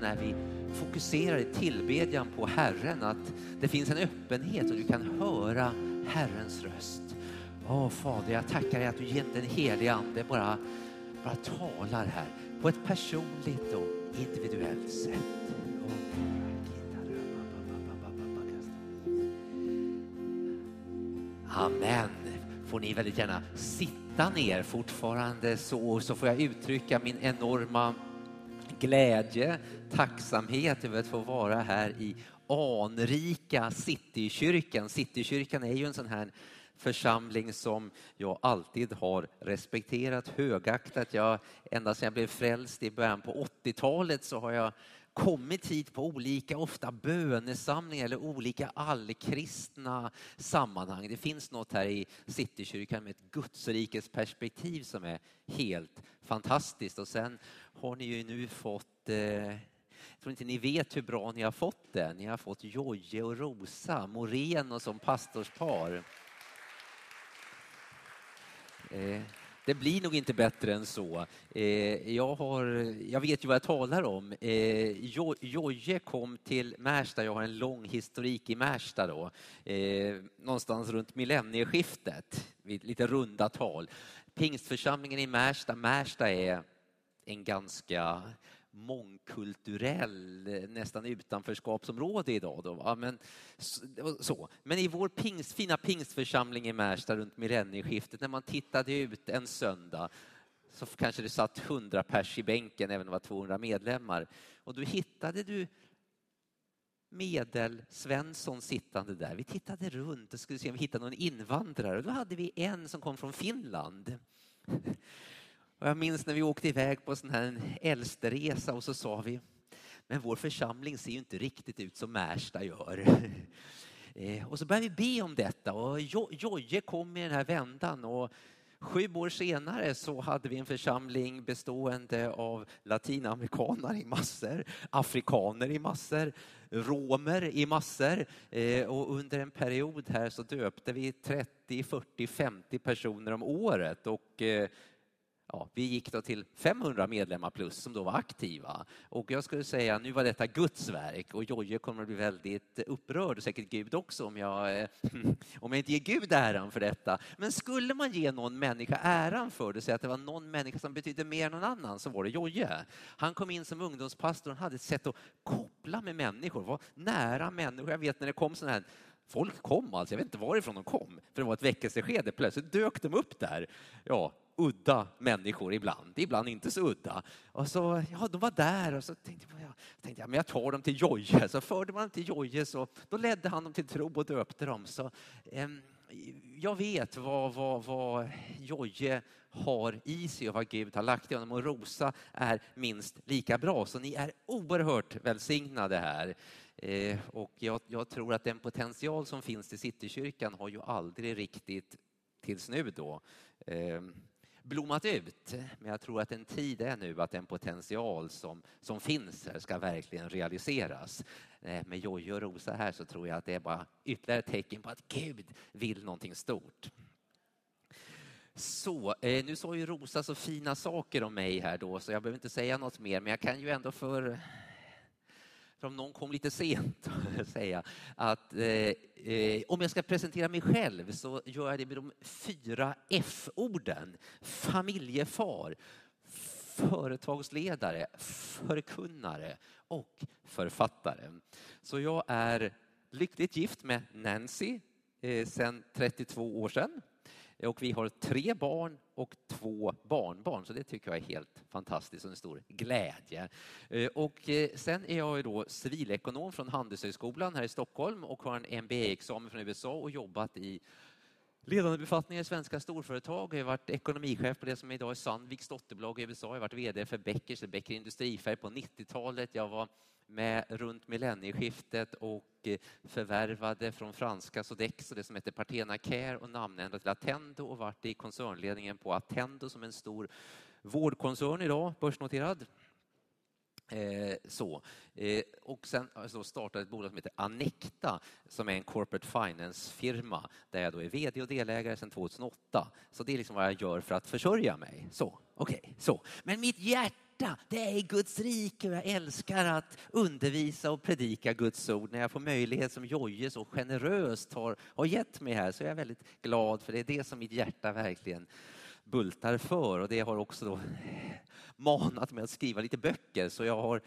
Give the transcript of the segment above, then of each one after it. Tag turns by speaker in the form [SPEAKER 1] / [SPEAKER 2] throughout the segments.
[SPEAKER 1] när vi fokuserar i tillbedjan på Herren att det finns en öppenhet och du kan höra Herrens röst. Åh Fader, jag tackar dig att du genom den helige Ande bara, bara talar här på ett personligt och individuellt sätt. Amen. Får ni väldigt gärna sitta ner fortfarande så, så får jag uttrycka min enorma glädje, tacksamhet över att få vara här i anrika Citykyrkan. Citykyrkan är ju en sån här församling som jag alltid har respekterat, högaktat. Jag, ända sedan jag blev frälst i början på 80-talet så har jag kommit hit på olika, ofta bönesamlingar eller olika allkristna sammanhang. Det finns något här i Citykyrkan med ett Gudsrikes perspektiv som är helt fantastiskt. Och sen har ni ju nu fått eh, jag tror inte ni vet hur bra ni har fått det. Ni har fått Jojje och Rosa, Moreno som pastorspar. Eh, det blir nog inte bättre än så. Eh, jag, har, jag vet ju vad jag talar om. Eh, Jojje kom till Märsta, jag har en lång historik i Märsta då, eh, någonstans runt millennieskiftet, lite runda tal. Pingstförsamlingen i Märsta, Märsta är en ganska mångkulturell, eh, nästan utanförskapsområde idag. Då, va? Men, så. Men i vår pingst, fina pingstförsamling i Märsta runt millennieskiftet, när man tittade ut en söndag så kanske det satt 100 pers i bänken, även om det var 200 medlemmar. Och då hittade du Medel-Svensson sittande där. Vi tittade runt och skulle se om vi hittade någon invandrare. Då hade vi en som kom från Finland. Och jag minns när vi åkte iväg på sån här äldsteresa och så sa vi, men vår församling ser ju inte riktigt ut som Märsta gör. Eh, och så började vi be om detta och Jojje kom i den här vändan och Sju år senare så hade vi en församling bestående av latinamerikaner i massor, afrikaner i massor, romer i massor eh, och under en period här så döpte vi 30, 40, 50 personer om året och eh, ja, vi gick då till 500 medlemmar plus som då var aktiva. Och jag skulle säga nu var detta Guds verk och Jojje kommer att bli väldigt upprörd och säkert Gud också om jag, eh, om jag inte ger Gud äran för detta. Men skulle man ge någon människa äran för det och säga att det var någon människa som betydde mer än någon annan så var det Jojje. Han kom in som ungdomspastor och hade ett sätt att koppla med människor, var nära människor. Jag vet när det kom sådana här Folk kom alltså, jag vet inte varifrån de kom, för det var ett väckelseskede. Plötsligt dök de upp där. Ja, udda människor ibland, ibland inte så udda. Och så, ja, de var där och så tänkte jag, tänkte, jag men jag tar dem till Jojje. Så förde man dem till Jojje så då ledde han dem till tro och döpte dem. Så, eh, jag vet vad, vad, vad Jojje har i sig och vad Gud har lagt i honom och Rosa är minst lika bra. Så ni är oerhört välsignade här. Eh, och jag, jag, tror att den potential som finns i Citykyrkan har ju aldrig riktigt tills nu då eh, blommat ut. Men jag tror att en tid är nu att den potential som, som finns här ska verkligen realiseras. Eh, med Jojje och Rosa här så tror jag att det är bara ytterligare ett tecken på att Gud vill någonting stort. Så, eh, nu sa ju Rosa så fina saker om mig här då, så jag behöver inte säga något mer, men jag kan ju ändå för för om någon kom lite sent, säga att eh, eh, om jag ska presentera mig själv så gör jag det med de fyra F-orden. Familjefar, företagsledare, förkunnare och författare. Så jag är lyckligt gift med Nancy eh, sedan 32 år sedan. Och vi har tre barn och två barnbarn, så det tycker jag är helt fantastiskt och en stor glädje. Eh, och eh, sen är jag då civilekonom från Handelshögskolan här i Stockholm och har en MBA-examen från USA och jobbat i ledande befattningar i svenska storföretag. Jag har varit ekonomichef på det som idag är Sandviks dotterbolag i USA. Jag har varit VD för Beckers, Becker Industrifärg på 90-talet. Jag var med runt millennieskiftet och eh, förvärvade från franska Sodexo det som heter Partena Care och namnändrade till Attendo och varit i koncernledningen på Attendo som en stor vårdkoncern idag, börsnoterad. Eh, så. Eh, och sen alltså, startade ett bolag som heter Anecta som är en corporate finance-firma där jag då är vd och delägare sedan 2008. Så det är liksom vad jag gör för att försörja mig. Så, okej, okay, så. Men mitt hjärta hjärta, det är i Guds rike och jag älskar att undervisa och predika Guds ord. När jag får möjlighet som Jojje så generöst har, har gett mig här så är jag väldigt glad för det är det som mitt hjärta verkligen bultar för och det har också då manat mig att skriva lite böcker så jag har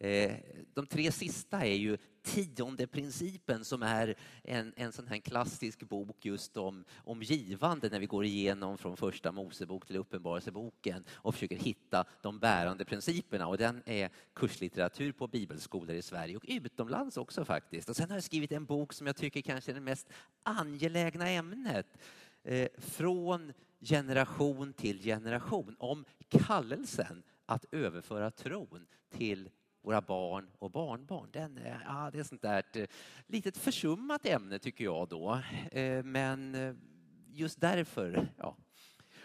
[SPEAKER 1] Eh, de tre sista är ju tionde principen som är en, en sån här klassisk bok just om, om givande när vi går igenom från första Mosebok till Uppenbarelseboken och försöker hitta de bärande principerna. Och den är kurslitteratur på bibelskolor i Sverige och utomlands också faktiskt. Och sen har jag skrivit en bok som jag tycker kanske är det mest angelägna ämnet. Eh, från generation till generation om kallelsen att överföra tron till våra barn och barnbarn. Den är, ja, det är sånt där ett litet försummat ämne tycker jag då. Eh, men just därför ja,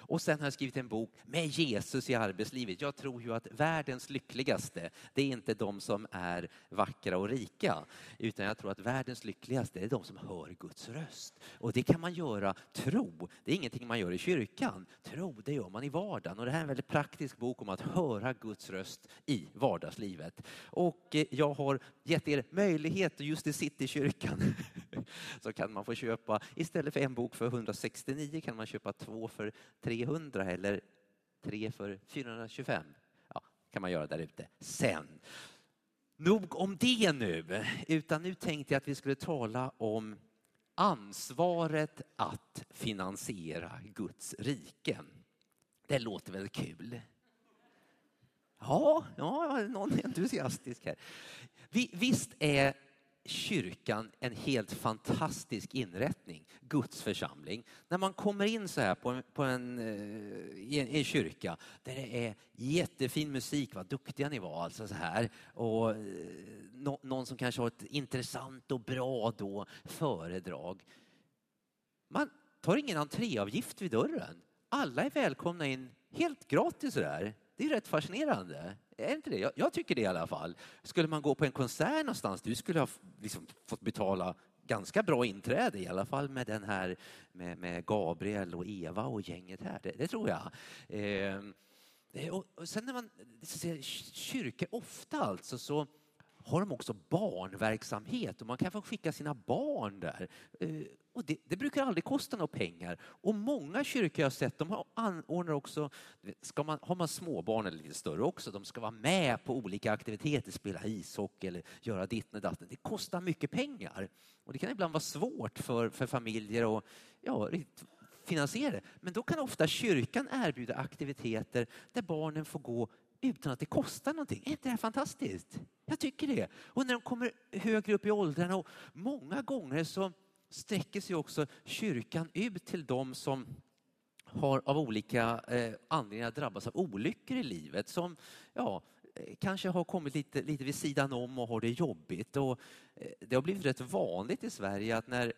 [SPEAKER 1] och sen har jag skrivit en bok med Jesus i arbetslivet. Jag tror ju att världens lyckligaste, det är inte de som är vackra och rika, utan jag tror att världens lyckligaste är de som hör Guds röst. Och det kan man göra, tro, det är ingenting man gör i kyrkan. Tro, det gör man i vardagen. Och det här är en väldigt praktisk bok om att höra Guds röst i vardagslivet. Och eh, jag har gett er möjlighet, just i Citykyrkan, så kan man få köpa, istället för en bok för 169 kan man köpa två för 300 eller tre för 425. Ja, kan man göra där ute sen. Nog om det nu, utan nu tänkte jag att vi skulle tala om ansvaret att finansiera Guds rike. Det låter väl kul? Ja, ja någon är entusiastisk här. Visst är kyrkan en helt fantastisk inrättning, Guds församling. När man kommer in så här på en, på en, eh, i en, i en kyrka där det är jättefin musik, vad duktiga ni var alltså så här. Och eh, no, någon som kanske har ett intressant och bra då föredrag. Man tar ingen entréavgift vid dörren. Alla är välkomna in helt gratis så där. Det är rätt fascinerande. Är inte det? Jag, jag, tycker det i alla fall. Skulle man gå på en konsert någonstans, du skulle ha liksom fått betala ganska bra inträde i alla fall med den här med, med Gabriel och Eva och gänget här. Det, det tror jag. Ehm, eh, och, och, sen när man ser kyrkor, ofta alltså så har de också barnverksamhet och man kan få skicka sina barn där. Eh, och det, det, brukar aldrig kosta några pengar. Och många kyrkor jag har sett, de anordnar också, ska man, har man småbarn eller lite större också, de ska vara med på olika aktiviteter, spela ishockey eller göra ditt och datten. Det kostar mycket pengar. Och det kan ibland vara svårt för, för familjer att ja, finansiera det. Men då kan ofta kyrkan erbjuda aktiviteter där barnen får gå utan att det kostar någonting. Är inte det här fantastiskt? Jag tycker det. Och när de kommer högre upp i åldrarna och många gånger så sträcker sig också kyrkan ut till dem som har av olika eh, anledningar drabbats av olyckor i livet som ja, eh, kanske har kommit lite, lite vid sidan om och har det jobbigt. Och, eh, det har blivit rätt vanligt i Sverige att när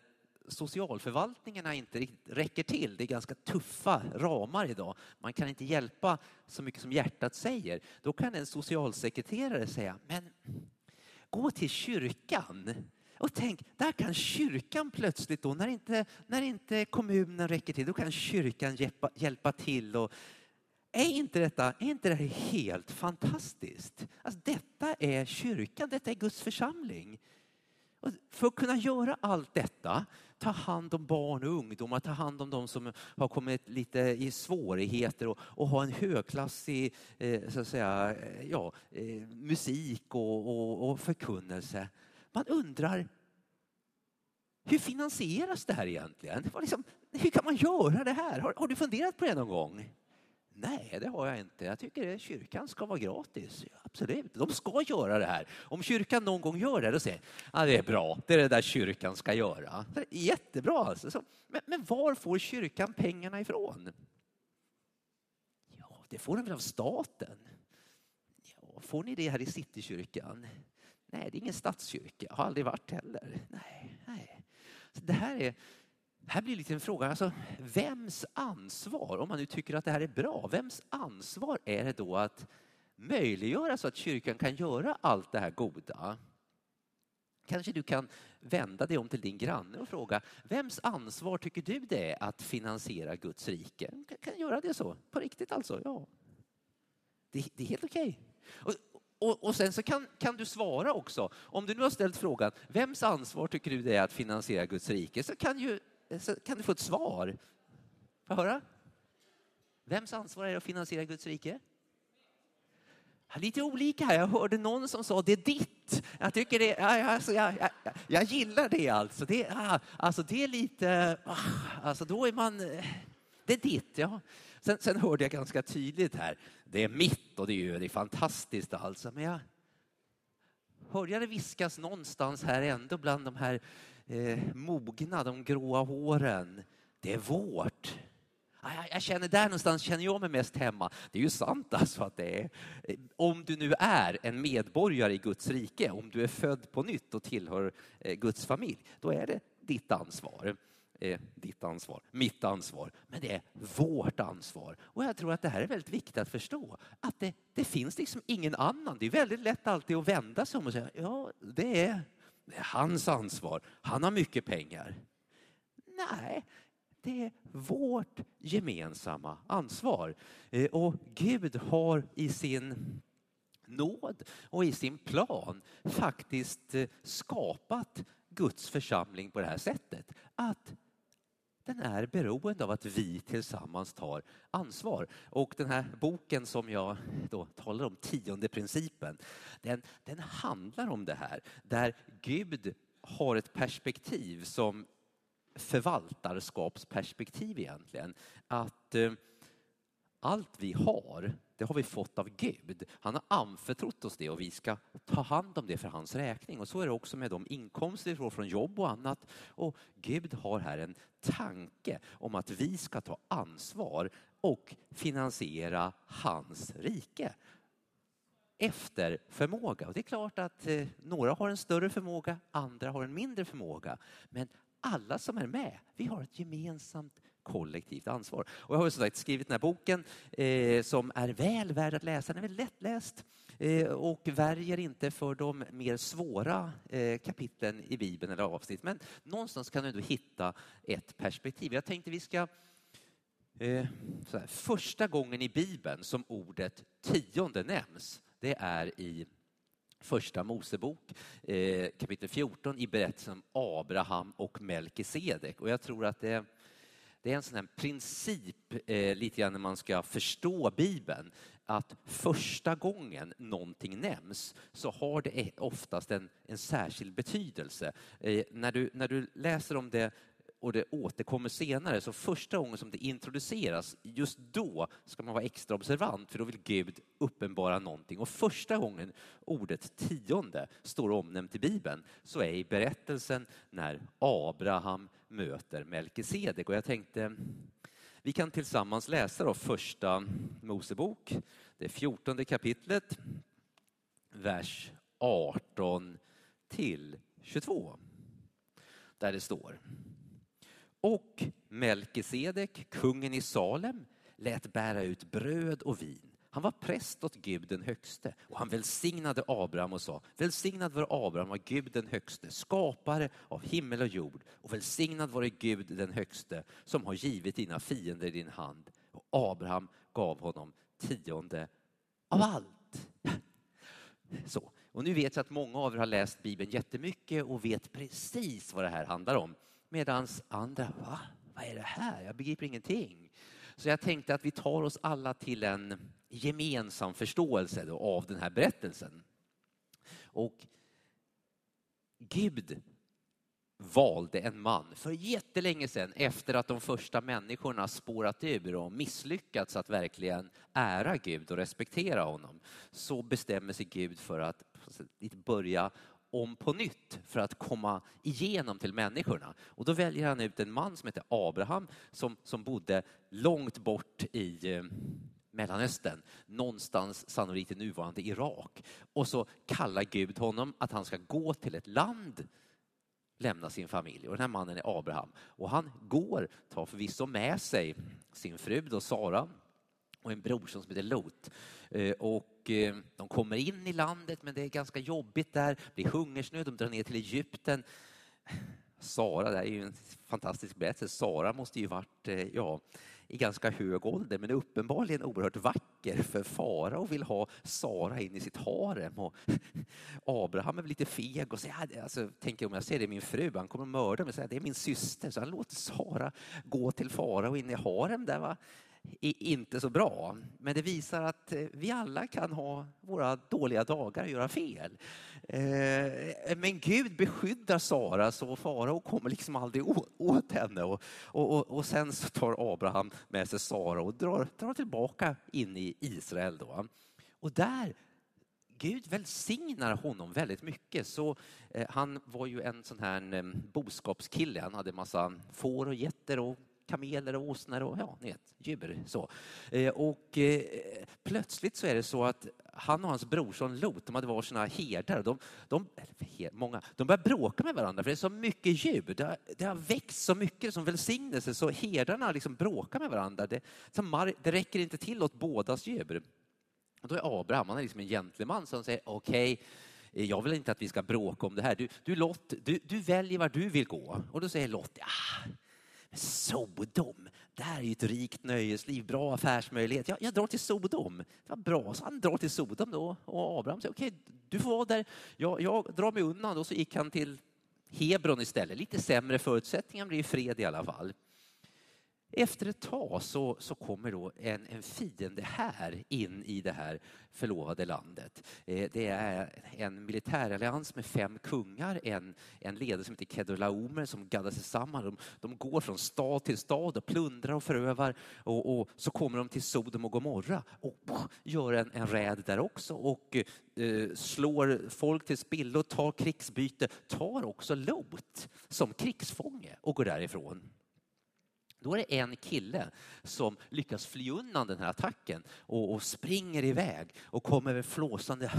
[SPEAKER 1] socialförvaltningarna inte räcker till. Det är ganska tuffa ramar idag. Man kan inte hjälpa så mycket som hjärtat säger. Då kan en socialsekreterare säga, men gå till kyrkan. Och tänk, där kan kyrkan plötsligt då, när inte, när inte kommunen räcker till, då kan kyrkan hjälpa, hjälpa till. Och, är inte, detta, är inte det här helt fantastiskt? Alltså, detta är kyrkan, detta är Guds församling. Och för att kunna göra allt detta, ta hand om barn och ungdomar, ta hand om de som har kommit lite i svårigheter och, och ha en högklassig eh, så att säga, eh, ja, eh, musik och, och, och förkunnelse. Man undrar, hur finansieras det här egentligen? Liksom, hur kan man göra det här? Har, har du funderat på det någon gång? Nej, det har jag inte. Jag tycker att kyrkan ska vara gratis. Absolut, de ska göra det här. Om kyrkan någon gång gör det, då säger jag, det är bra, det är det där kyrkan ska göra. Jättebra alltså. Men, men var får kyrkan pengarna ifrån? Ja, det får den väl av staten. Ja, får ni det här i Citykyrkan? Nej, det är ingen statskyrka. Jag har aldrig varit heller. Nej, nej. Så det här är här blir lite en fråga, alltså, vems ansvar, om man nu tycker att det här är bra, vems ansvar är det då att möjliggöra så att kyrkan kan göra allt det här goda? Kanske du kan vända dig om till din granne och fråga, vems ansvar tycker du det är att finansiera Guds rike? Kan, kan göra det så, på riktigt alltså? Ja. Det, det är helt okej. Och, och, och, sen så kan, kan du svara också. Om du nu har ställt frågan, vems ansvar tycker du det är att finansiera Guds rike? Så kan, ju, så kan du få ett svar. Får höra? Vems ansvar är det att finansiera Guds rike? Lite olika här. Jag hörde någon som sa det är ditt. Jag tycker det, alltså, jag, jag, jag gillar det alltså. Det, alltså det är lite, ah, alltså då är man, det är ditt. Ja. Sen, sen hörde jag ganska tydligt här, det är mitt och det är ju det är fantastiskt alltså. Men jag hörde det viskas någonstans här ändå bland de här eh, mogna, de gråa håren. Det är vårt. Jag känner där någonstans känner jag mig mest hemma. Det är ju sant alltså att det är, eh, om du nu är en medborgare i Guds rike, om du är född på nytt och tillhör eh, Guds familj, då är det ditt ansvar. Eh, ditt ansvar, mitt ansvar, men det är vårt ansvar. Och jag tror att det här är väldigt viktigt att förstå, att det, det finns liksom ingen annan. Det är väldigt lätt alltid att vända sig om och säga, ja, det är, det är hans ansvar. Han har mycket pengar. Nej, det är vårt gemensamma ansvar. Eh, och Gud har i sin nåd och i sin plan faktiskt eh, skapat Guds församling på det här sättet. Att den är beroende av att vi tillsammans tar ansvar. Och den här boken som jag då talar om, tionde principen, den, den handlar om det här. Där Gud har ett perspektiv som förvaltarskapsperspektiv egentligen. Att eh, allt vi har, det har vi fått av Gud. Han har anförtrott oss det och vi ska ta hand om det för hans räkning. Och så är det också med de inkomster vi får från jobb och annat. Och Gud har här en tanke om att vi ska ta ansvar och finansiera hans rike efter förmåga. Och det är klart att eh, några har en större förmåga, andra har en mindre förmåga. Men alla som är med, vi har ett gemensamt kollektivt ansvar. Och jag har som sagt skrivit den här boken eh, som är väl värd att läsa. Den är väldigt lättläst eh, och värjer inte för de mer svåra eh, kapitlen i Bibeln eller avsnitt. Men någonstans kan du ändå hitta ett perspektiv. Jag tänkte vi ska eh, här, första gången i Bibeln som ordet tionde nämns, det är i Första Mosebok eh, kapitel 14 i berättelsen om Abraham och Melkisedek. Och jag tror att det, det är en sån här princip eh, lite grann när man ska förstå Bibeln att första gången någonting nämns så har det oftast en, en särskild betydelse. Eh, när, du, när du läser om det och det återkommer senare. Så första gången som det introduceras, just då ska man vara extra observant för då vill Gud uppenbara någonting. Och första gången ordet tionde står omnämnt i Bibeln så är i berättelsen när Abraham möter Melkisedek. Och jag tänkte vi kan tillsammans läsa då första Mosebok, det fjortonde kapitlet, vers 18 till 22. Där det står och Melkisedek, kungen i Salem, lät bära ut bröd och vin. Han var präst åt Gud den högste och han välsignade Abraham och sa Välsignad vare Abraham av Gud den högste, skapare av himmel och jord och välsignad vare Gud den högste som har givit dina fiender i din hand. Och Abraham gav honom tionde av allt. Så. Och nu vet jag att många av er har läst Bibeln jättemycket och vet precis vad det här handlar om. Medan andra, va? Vad är det här? Jag begriper ingenting. Så jag tänkte att vi tar oss alla till en gemensam förståelse av den här berättelsen. Och Gud valde en man för jättelänge sedan efter att de första människorna spårat ur och misslyckats att verkligen ära Gud och respektera honom. Så bestämmer sig Gud för att börja om på nytt för att komma igenom till människorna. Och då väljer han ut en man som heter Abraham som, som bodde långt bort i eh, Mellanöstern, någonstans sannolikt i nuvarande Irak. Och så kallar Gud honom att han ska gå till ett land lämna sin familj. Och den här mannen är Abraham. Och han går, tar förvisso med sig sin fru då Sara och en bror som heter Lot. Eh, och eh, de kommer in i landet men det är ganska jobbigt där, det blir hungersnöd, de drar ner till Egypten. Sara, det är ju en fantastisk berättelse. Sara måste ju varit, eh, ja, i ganska hög ålder men uppenbarligen oerhört vacker för farao vill ha Sara in i sitt harem. Och Abraham är lite feg och säger, alltså, tänker om jag ser det är min fru, han kommer att mörda mig, säger, det är min syster, så han låter Sara gå till farao in i harem där va? Inte så bra. Men det visar att eh, vi alla kan ha våra dåliga dagar och göra fel. Eh, men Gud beskyddar Sara så farao kommer liksom aldrig åt henne. Och, och, och sen så tar Abraham med sig Sara och drar, drar tillbaka in i Israel. Då. Och där Gud välsignar honom väldigt mycket. Så, eh, han var ju en sån här mm, boskapskille. Han hade massa får och getter och kameler och åsnor och ja, ni vet, djur. Så. Eh, och eh, plötsligt så är det så att han och hans brorson Lot, de hade varsina herdar. De, de, många, de börjar bråka med varandra för det är så mycket djur. Det har, det har växt så mycket som välsignelse så herdarna liksom bråkar med varandra. Det, det räcker inte till åt bådas djur. Och då är Abraham, han är liksom en gentleman som säger okej, okay, jag vill inte att vi ska bråka om det här. Du, du Lot, du, du väljer var du vill gå. Och då säger Lot, ja, Sodom, där är ju ett rikt nöjesliv, bra affärsmöjlighet. Jag, jag drar till Sodom. Det var bra, så han drar till Sodom då. Och Abraham säger, okej, okay, du får vara där. Jag, jag drar mig undan. Och så gick han till Hebron istället. Lite sämre förutsättningar, men det är fred i alla fall. Efter ett tag så, så kommer då en, en fiende här in i det här förlovade landet. Eh, det är en militärallians med fem kungar, en, en ledare som heter Kedolaomer som gaddar sig samman. De, de, går från stad till stad och plundrar och förövar och, och så kommer de till Sodom och Gomorra och gör en, en räd där också och eh, slår folk till spillo, tar krigsbyte, tar också Lot som krigsfånge och går därifrån. Då är det en kille som lyckas fly undan den här attacken och, och springer iväg och kommer flåsande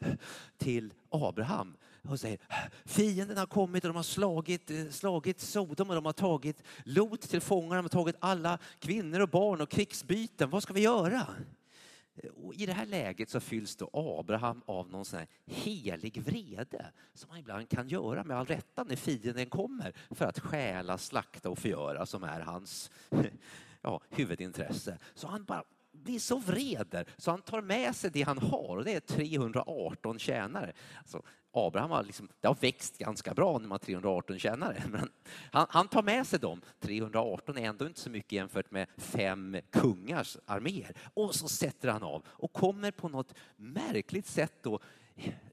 [SPEAKER 1] till Abraham och säger fienden har kommit och de har slagit, eh, slagit Sodom och de har tagit Lot till fångar, de har tagit alla kvinnor och barn och krigsbyten. Vad ska vi göra? Och I det här läget så fylls då Abraham av någon sån här helig vrede som man ibland kan göra med all rätta när fienden kommer för att stjäla, slakta och förgöra som är hans ja, huvudintresse. Så han bara blir så vreder så han tar med sig det han har och det är 318 tjänare. Alltså, Abraham har, liksom, det har växt ganska bra när man har 318 tjänare. Men han, han, tar med sig dem. 318 är ändå inte så mycket jämfört med fem kungars arméer. Och så sätter han av och kommer på något märkligt sätt då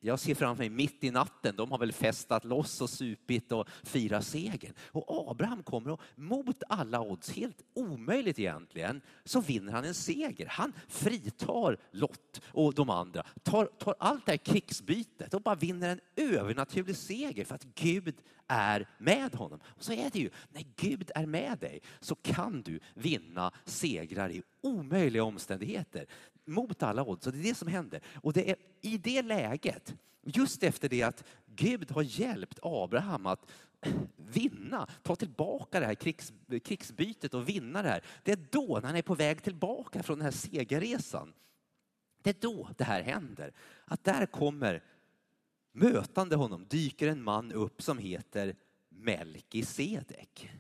[SPEAKER 1] jag ser framför mig mitt i natten, de har väl festat loss och supit och firat segern. Och Abraham kommer och mot alla odds, helt omöjligt egentligen, så vinner han en seger. Han fritar Lott och de andra, tar, tar allt det här krigsbytet och bara vinner en övernaturlig seger för att Gud är med honom. Och så är det ju, när Gud är med dig så kan du vinna segrar i omöjliga omständigheter mot alla odds. Och det är det som händer. Och det är i det läget, just efter det att Gud har hjälpt Abraham att vinna, ta tillbaka det här krigs, krigsbytet och vinna det här. Det är då, när han är på väg tillbaka från den här segerresan, det är då det här händer. Att där kommer mötande honom dyker en man upp som heter Melkisedek.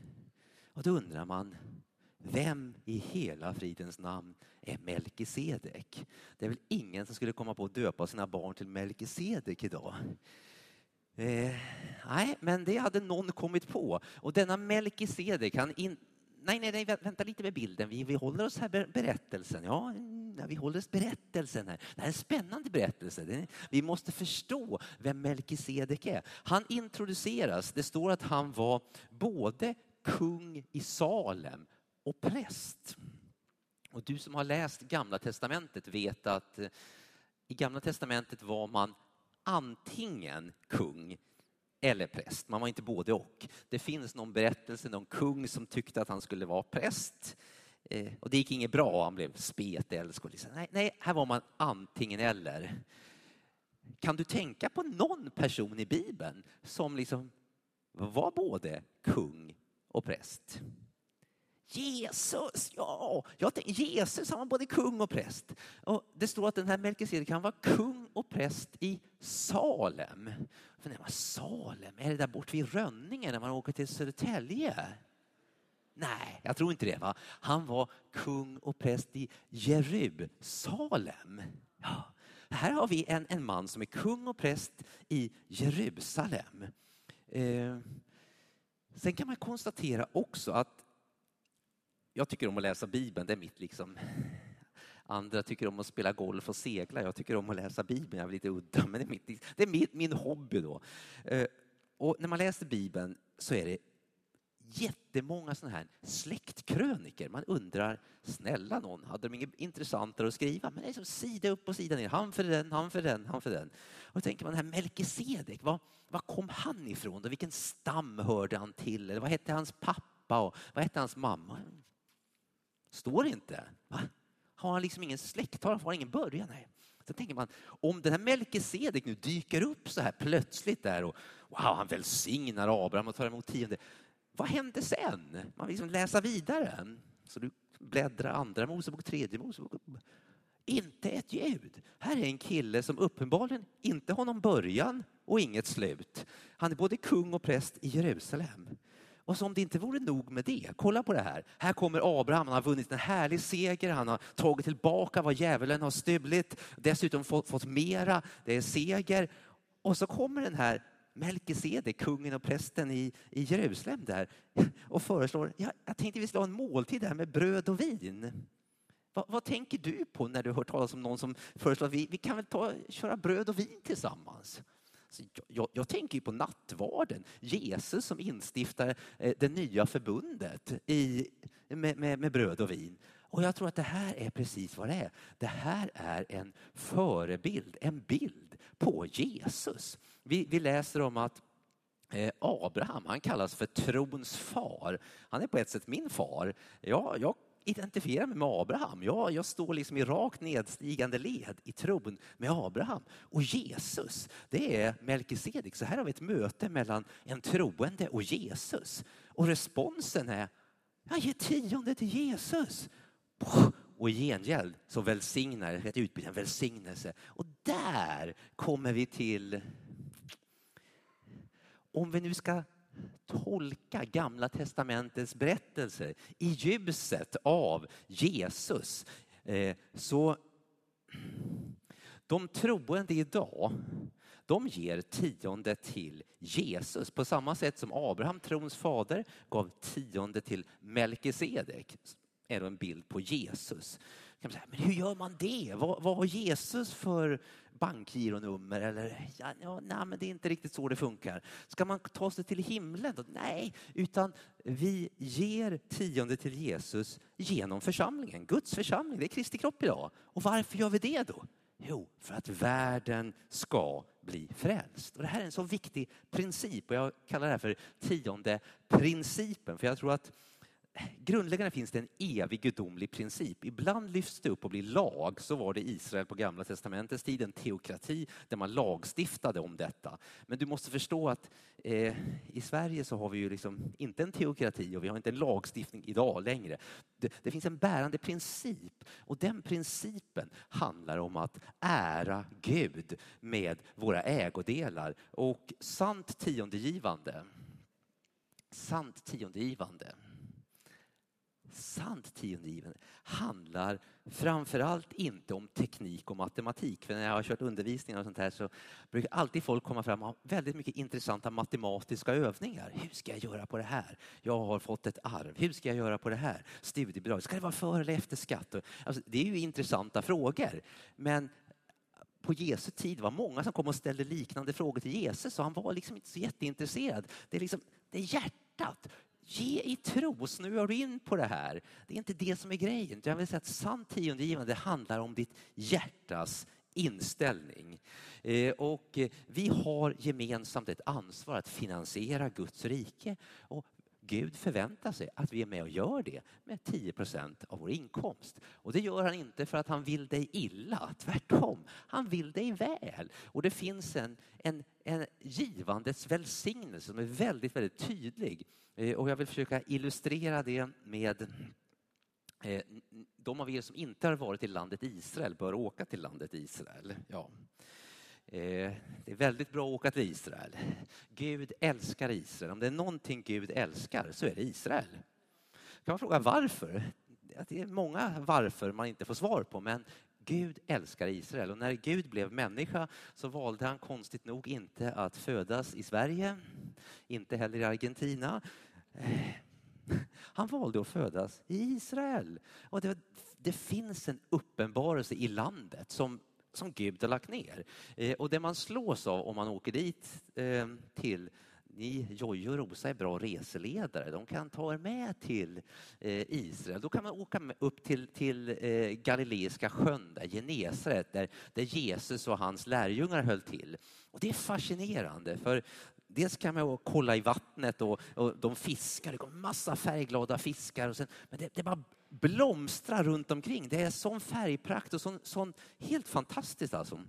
[SPEAKER 1] Och då undrar man, vem i hela fridens namn är Melkisedek? Det är väl ingen som skulle komma på att döpa sina barn till Melkisedek idag? Eh, nej, men det hade någon kommit på. Och denna Melkisedek, han in... Nej, nej, nej, vänta lite med bilden. Vi, vi håller oss här berättelsen. Ja, vi håller oss berättelsen här. Det här är en spännande berättelse. Vi måste förstå vem Melkisedek är. Han introduceras. Det står att han var både kung i Salem och präst. Och du som har läst Gamla testamentet vet att eh, i Gamla testamentet var man antingen kung eller präst. Man var inte både och. Det finns någon berättelse, någon kung som tyckte att han skulle vara präst. Eh, och det gick inget bra, han blev spetälsk. Liksom. Nej, nej, här var man antingen eller. Kan du tänka på någon person i Bibeln som liksom var både kung och präst? Jesus, ja! Jag tänkte, Jesus han var både kung och präst. Och det står att den här Melkisedek kan vara kung och präst i Salem. För Salem, är det där bort vid Rönningen när man åker till Södertälje? Nej, jag tror inte det. Va? Han var kung och präst i Jerusalem. Ja. Här har vi en, en man som är kung och präst i Jerusalem. Eh, sen kan man konstatera också att jag tycker om att läsa Bibeln, det är mitt liksom Andra tycker om att spela golf och segla. Jag tycker om att läsa Bibeln. Jag är lite udda, men det är, mitt, det är min, min hobby då. Eh, och när man läser Bibeln så är det jättemånga sådana här släktkröniker. Man undrar, snälla någon, hade de inget intressantare att skriva? Men det är som sida upp och sida ner, han för den, han för den, han för den. Och då tänker man, den här Melkisedek, var, var kom han ifrån? Då? vilken stam hörde han till? Eller vad hette hans pappa och vad hette hans mamma? Står inte. Va? Har han liksom ingen släkt? Har han ingen början? Nej. Så tänker man, om den här Melkisedek nu dyker upp så här plötsligt där och wow, han välsignar Abraham och tar emot tionde. Vad hände sen? Man vill liksom läsa vidare. Så du bläddrar andra Mosebok, tredje Mosebok. Inte ett ljud. Här är en kille som uppenbarligen inte har någon början och inget slut. Han är både kung och präst i Jerusalem. Och som det inte vore nog med det, kolla på det här. Här kommer Abraham, han har vunnit en härlig seger, han har tagit tillbaka vad djävulen har stulit, dessutom fått, fått mera, det är seger. Och så kommer den här Melkisedek, kungen och prästen i, i Jerusalem där och föreslår, ja, jag tänkte vi skulle ha en måltid här med bröd och vin. Va, vad tänker du på när du hör talas om någon som föreslår att vi, vi kan väl ta, köra bröd och vin tillsammans? Alltså, jag, jag, tänker på nattvarden, Jesus som instiftar eh, det nya förbundet i, med, med, med bröd och vin. Och jag tror att det här är precis vad det är. Det här är en förebild, en bild på Jesus. Vi, vi läser om att eh, Abraham, han kallas för trons far. Han är på ett sätt min far. Jag, jag identifierar mig med Abraham. Ja, jag står liksom i rakt nedstigande led i tron med Abraham. Och Jesus, det är Melkisedek. Så här har vi ett möte mellan en troende och Jesus. Och responsen är, jag ger tionde till Jesus. Och i gengäld så välsignar, ett utbyte, en välsignelse. Och där kommer vi till, om vi nu ska tolka Gamla testamentets berättelser i ljuset av Jesus. Eh, så de troende idag de ger tionde till Jesus på samma sätt som Abraham, trons fader, gav tionde till Melkisedek. är då en bild på Jesus men hur gör man det? Vad, vad har Jesus för bankgironummer eller ja, ja, nej, men det är inte riktigt så det funkar. Ska man ta sig till himlen? Då? Nej, utan vi ger tionde till Jesus genom församlingen, Guds församling. Det är Kristi kropp idag. Och varför gör vi det då? Jo, för att världen ska bli frälst. Och det här är en så viktig princip och jag kallar det här för tionde principen. För jag tror att grundläggande finns det en evig gudomlig princip. Ibland lyfts det upp och blir lag. Så var det i Israel på Gamla testamentets tid, en teokrati där man lagstiftade om detta. Men du måste förstå att eh, i Sverige så har vi ju liksom inte en teokrati och vi har inte en lagstiftning idag längre. Det, det finns en bärande princip och den principen handlar om att ära Gud med våra ägodelar och sant tiondegivande sant tiondegivande sant tiondegivande handlar framförallt inte om teknik och matematik. För när jag har kört undervisningar och sånt här så brukar alltid folk komma fram och ha väldigt mycket intressanta matematiska övningar. Hur ska jag göra på det här? Jag har fått ett arv. Hur ska jag göra på det här? Studiebidrag. Ska det vara före eller efter skatt? Alltså, det är ju intressanta frågor. Men på Jesu tid var många som kom och ställde liknande frågor till Jesus och han var liksom inte så jätteintresserad. Det är, liksom, det är hjärtat. Ge i tro, snöar du in på det här. Det är inte det som är grejen. Jag vill säga att sant tiondegivande handlar om ditt hjärtas inställning. Eh, och eh, vi har gemensamt ett ansvar att finansiera Guds rike. Och Gud förväntar sig att vi är med och gör det med 10 procent av vår inkomst. Och det gör han inte för att han vill dig illa, tvärtom. Han vill dig väl. Och det finns en, en, en givandets välsignelse som är väldigt, väldigt tydlig. Eh, och jag vill försöka illustrera det med eh, de av er som inte har varit i landet Israel bör åka till landet Israel. Ja. Eh, det är väldigt bra att åka till Israel. Gud älskar Israel. Om det är någonting Gud älskar så är det Israel. kan man fråga varför. Det är många varför man inte får svar på, men Gud älskar Israel och när Gud blev människa så valde han konstigt nog inte att födas i Sverige, inte heller i Argentina. Eh, han valde att födas i Israel. Och det, det finns en uppenbarelse i landet som, som Gud har lagt ner. Eh, och det man slås av om man åker dit eh, till ni, Jojje och Rosa är bra reseledare. De kan ta er med till eh, Israel. Då kan man åka upp till, till eh, Galileiska sjön, där Genesaret, där, där Jesus och hans lärjungar höll till. Och det är fascinerande, för dels kan man kolla i vattnet och, och de fiskar, det kommer massa färgglada fiskar. Och sen, men det, det bara blomstrar runt omkring. Det är sån färgprakt och sån, sån helt fantastiskt alltså.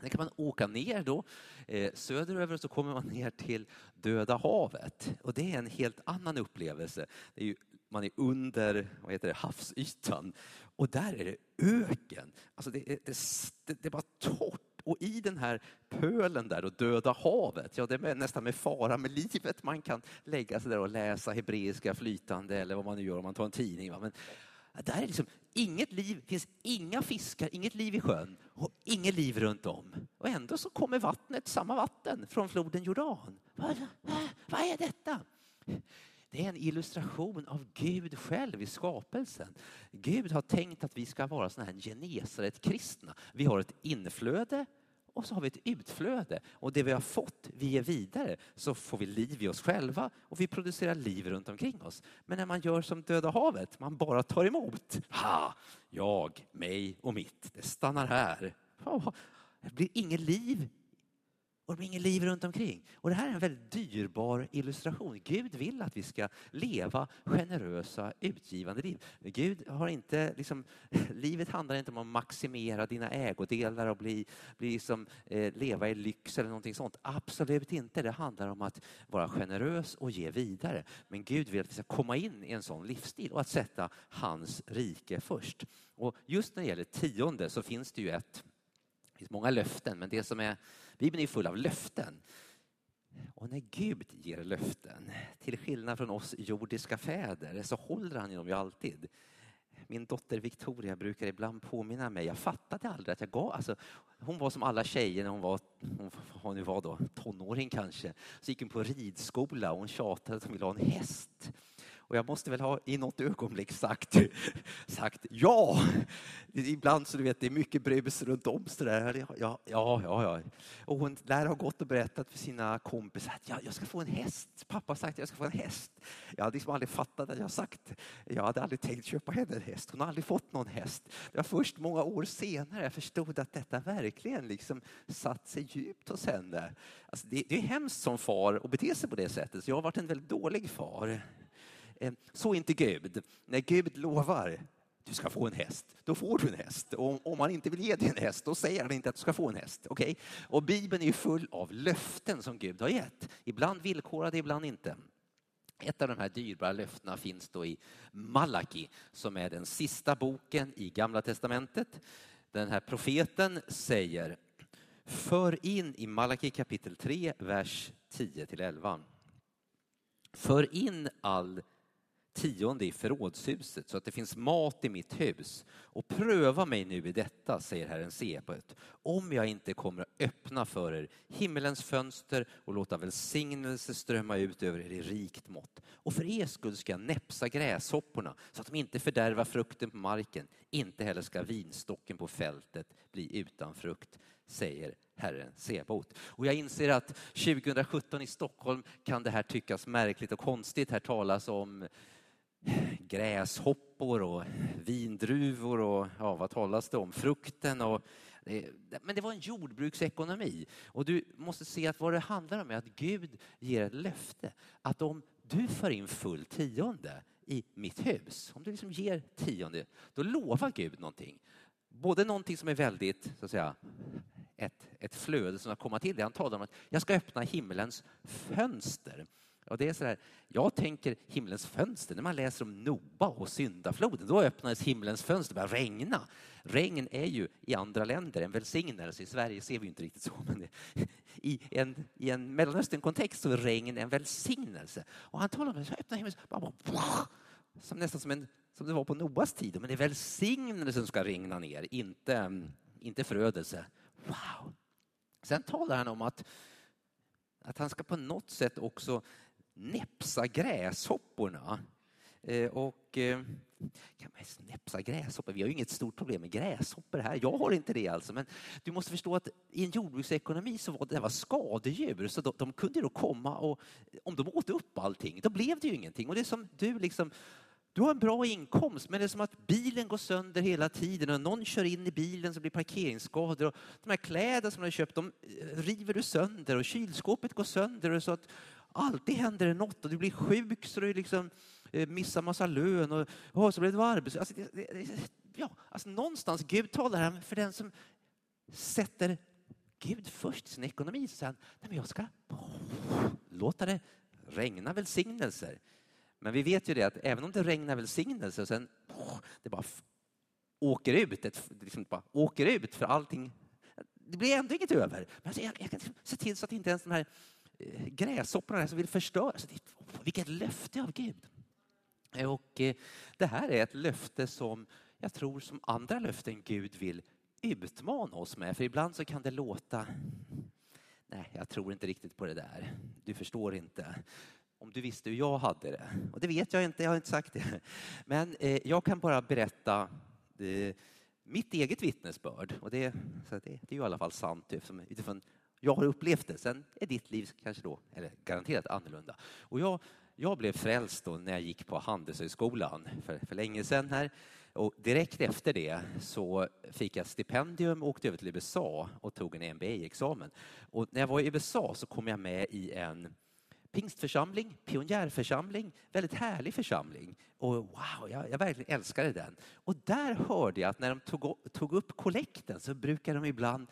[SPEAKER 1] Sen kan man åka ner då eh, söderöver så kommer man ner till Döda havet och det är en helt annan upplevelse. Det är ju, man är under vad heter det, havsytan och där är det öken. Alltså det, det, det, det är bara torrt och i den här pölen där och Döda havet, ja det är nästan med fara med livet man kan lägga sig där och läsa hebreiska flytande eller vad man nu gör om man tar en tidning. Men där är liksom inget liv, finns inga fiskar, inget liv i sjön och inget liv runt om. Och ändå så kommer vattnet, samma vatten, från floden Jordan. Vad, vad är detta? Det är en illustration av Gud själv i skapelsen. Gud har tänkt att vi ska vara såna här Genesaret-kristna. Vi har ett inflöde och så har vi ett utflöde. Och det vi har fått, vi ger vidare. Så får vi liv i oss själva och vi producerar liv runt omkring oss. Men när man gör som Döda havet, man bara tar emot. Ha! Jag, mig och mitt. Det stannar här. Det blir inget liv och det blir inget liv runt omkring. Och det här är en väldigt dyrbar illustration. Gud vill att vi ska leva generösa, utgivande liv. Gud har inte, liksom, livet handlar inte om att maximera dina ägodelar och bli, bli som, eh, leva i lyx eller någonting sånt. Absolut inte. Det handlar om att vara generös och ge vidare. Men Gud vill att vi ska komma in i en sån livsstil och att sätta hans rike först. Och just när det gäller tionde så finns det ju ett det finns många löften, men det som är Bibeln är full av löften. Och när Gud ger löften, till skillnad från oss jordiska fäder, så håller han dem ju alltid. Min dotter Victoria brukar ibland påminna mig, jag fattade aldrig att jag gav, alltså, hon var som alla tjejer när hon var, hon, hon var då, tonåring kanske, så gick hon på ridskola och hon tjatade att hon ville ha en häst. Och jag måste väl ha i något ögonblick sagt, sagt ja. Ibland så du vet, det är mycket brus runt om. Så där. Ja, ja, ja, ja. Och hon lär ha gått och berättat för sina kompisar att ja, jag ska få en häst. Pappa har sagt att jag ska få en häst. Jag hade liksom aldrig fattat att jag sagt. Jag hade aldrig tänkt köpa henne en häst. Hon har aldrig fått någon häst. Det var först många år senare jag förstod att detta verkligen liksom satt sig djupt hos henne. Alltså det, det är hemskt som far att bete sig på det sättet. Så jag har varit en väldigt dålig far. Eh, så inte Gud. När Gud lovar du ska få en häst, då får du en häst. Och om han inte vill ge dig en häst, då säger han inte att du ska få en häst. Okay? Och Bibeln är full av löften som Gud har gett. Ibland villkorade, ibland inte. Ett av de här dyrbara löftena finns då i Malaki som är den sista boken i Gamla testamentet. Den här profeten säger För in i Malaki kapitel 3, vers 10 till 11. För in all tionde i förrådshuset så att det finns mat i mitt hus. Och pröva mig nu i detta, säger Herren Sebaot, om jag inte kommer att öppna för er himmelens fönster och låta välsignelse strömma ut över er i rikt mått. Och för er skull ska jag näpsa gräshopporna så att de inte fördärvar frukten på marken, inte heller ska vinstocken på fältet bli utan frukt, säger Herren Sebaot. Och jag inser att 2017 i Stockholm kan det här tyckas märkligt och konstigt. Här talas om gräshoppor och vindruvor och ja, vad talas det om? Frukten och men det var en jordbruksekonomi och du måste se att vad det handlar om är att Gud ger ett löfte att om du för in full tionde i mitt hus, om du liksom ger tionde, då lovar Gud någonting. Både någonting som är väldigt, så att säga, ett, ett flöde som har kommit till det. Han talar om att jag ska öppna himlens fönster och det är så här, jag tänker himlens fönster, när man läser om Noa och syndafloden, då öppnades himlens fönster, och började regna. Regn är ju i andra länder en välsignelse, i Sverige ser vi inte riktigt så, men i en, i en Mellanöstern-kontext så är regn en välsignelse. Och han talar om att öppna himlen, bara, bara, som nästan som, en, som det var på Noas tid. Men det är välsignelsen som ska regna ner, inte, inte förödelse. Wow! Sen talar han om att, att han ska på något sätt också näpsa gräshopporna. Eh, och eh, kan man snäpsa gräshoppor? Vi har ju inget stort problem med gräshoppor här. Jag har inte det alltså. Men du måste förstå att i en jordbruksekonomi så var det var skadedjur så de, de kunde då komma och om de åt upp allting, då blev det ju ingenting. Och det är som du liksom du har en bra inkomst, men det är som att bilen går sönder hela tiden och någon kör in i bilen så blir parkeringsskador. Och de här kläderna som du har köpt, de eh, river du sönder och kylskåpet går sönder. Och så att alltid händer det något och du blir sjuk så du liksom eh, missar massa lön och, och så blir du arbetslös. Alltså, ja, alltså någonstans, Gud talar här för den som sätter Gud först i sin ekonomi. Så säger han, nej men jag ska låta det regna välsignelser. Men vi vet ju det att även om det regnar välsignelser och sen det bara åker ut, liksom, det liksom bara åker ut för allting, det blir ändå inget över. Men alltså, jag, jag kan se till så att inte ens de här Eh, gräshopporna som vill förstöra, så det, vilket löfte av Gud. Och eh, det här är ett löfte som jag tror som andra löften Gud vill utmana oss med, för ibland så kan det låta Nej, jag tror inte riktigt på det där. Du förstår inte om du visste hur jag hade det. Och det vet jag inte, jag har inte sagt det. Men eh, jag kan bara berätta mitt eget vittnesbörd. Och det, så det, det, är ju i alla fall sant utifrån jag har upplevt det. Sen är ditt liv kanske då, eller garanterat annorlunda. Och jag, jag blev frälst då när jag gick på Handelshögskolan för, för länge sedan här. Och direkt efter det så fick jag stipendium och åkte över till USA och tog en MBA-examen. Och när jag var i USA så kom jag med i en pingstförsamling, pionjärförsamling, väldigt härlig församling. Och wow, jag, jag verkligen älskade den. Och där hörde jag att när de tog, tog upp kollekten så brukar de ibland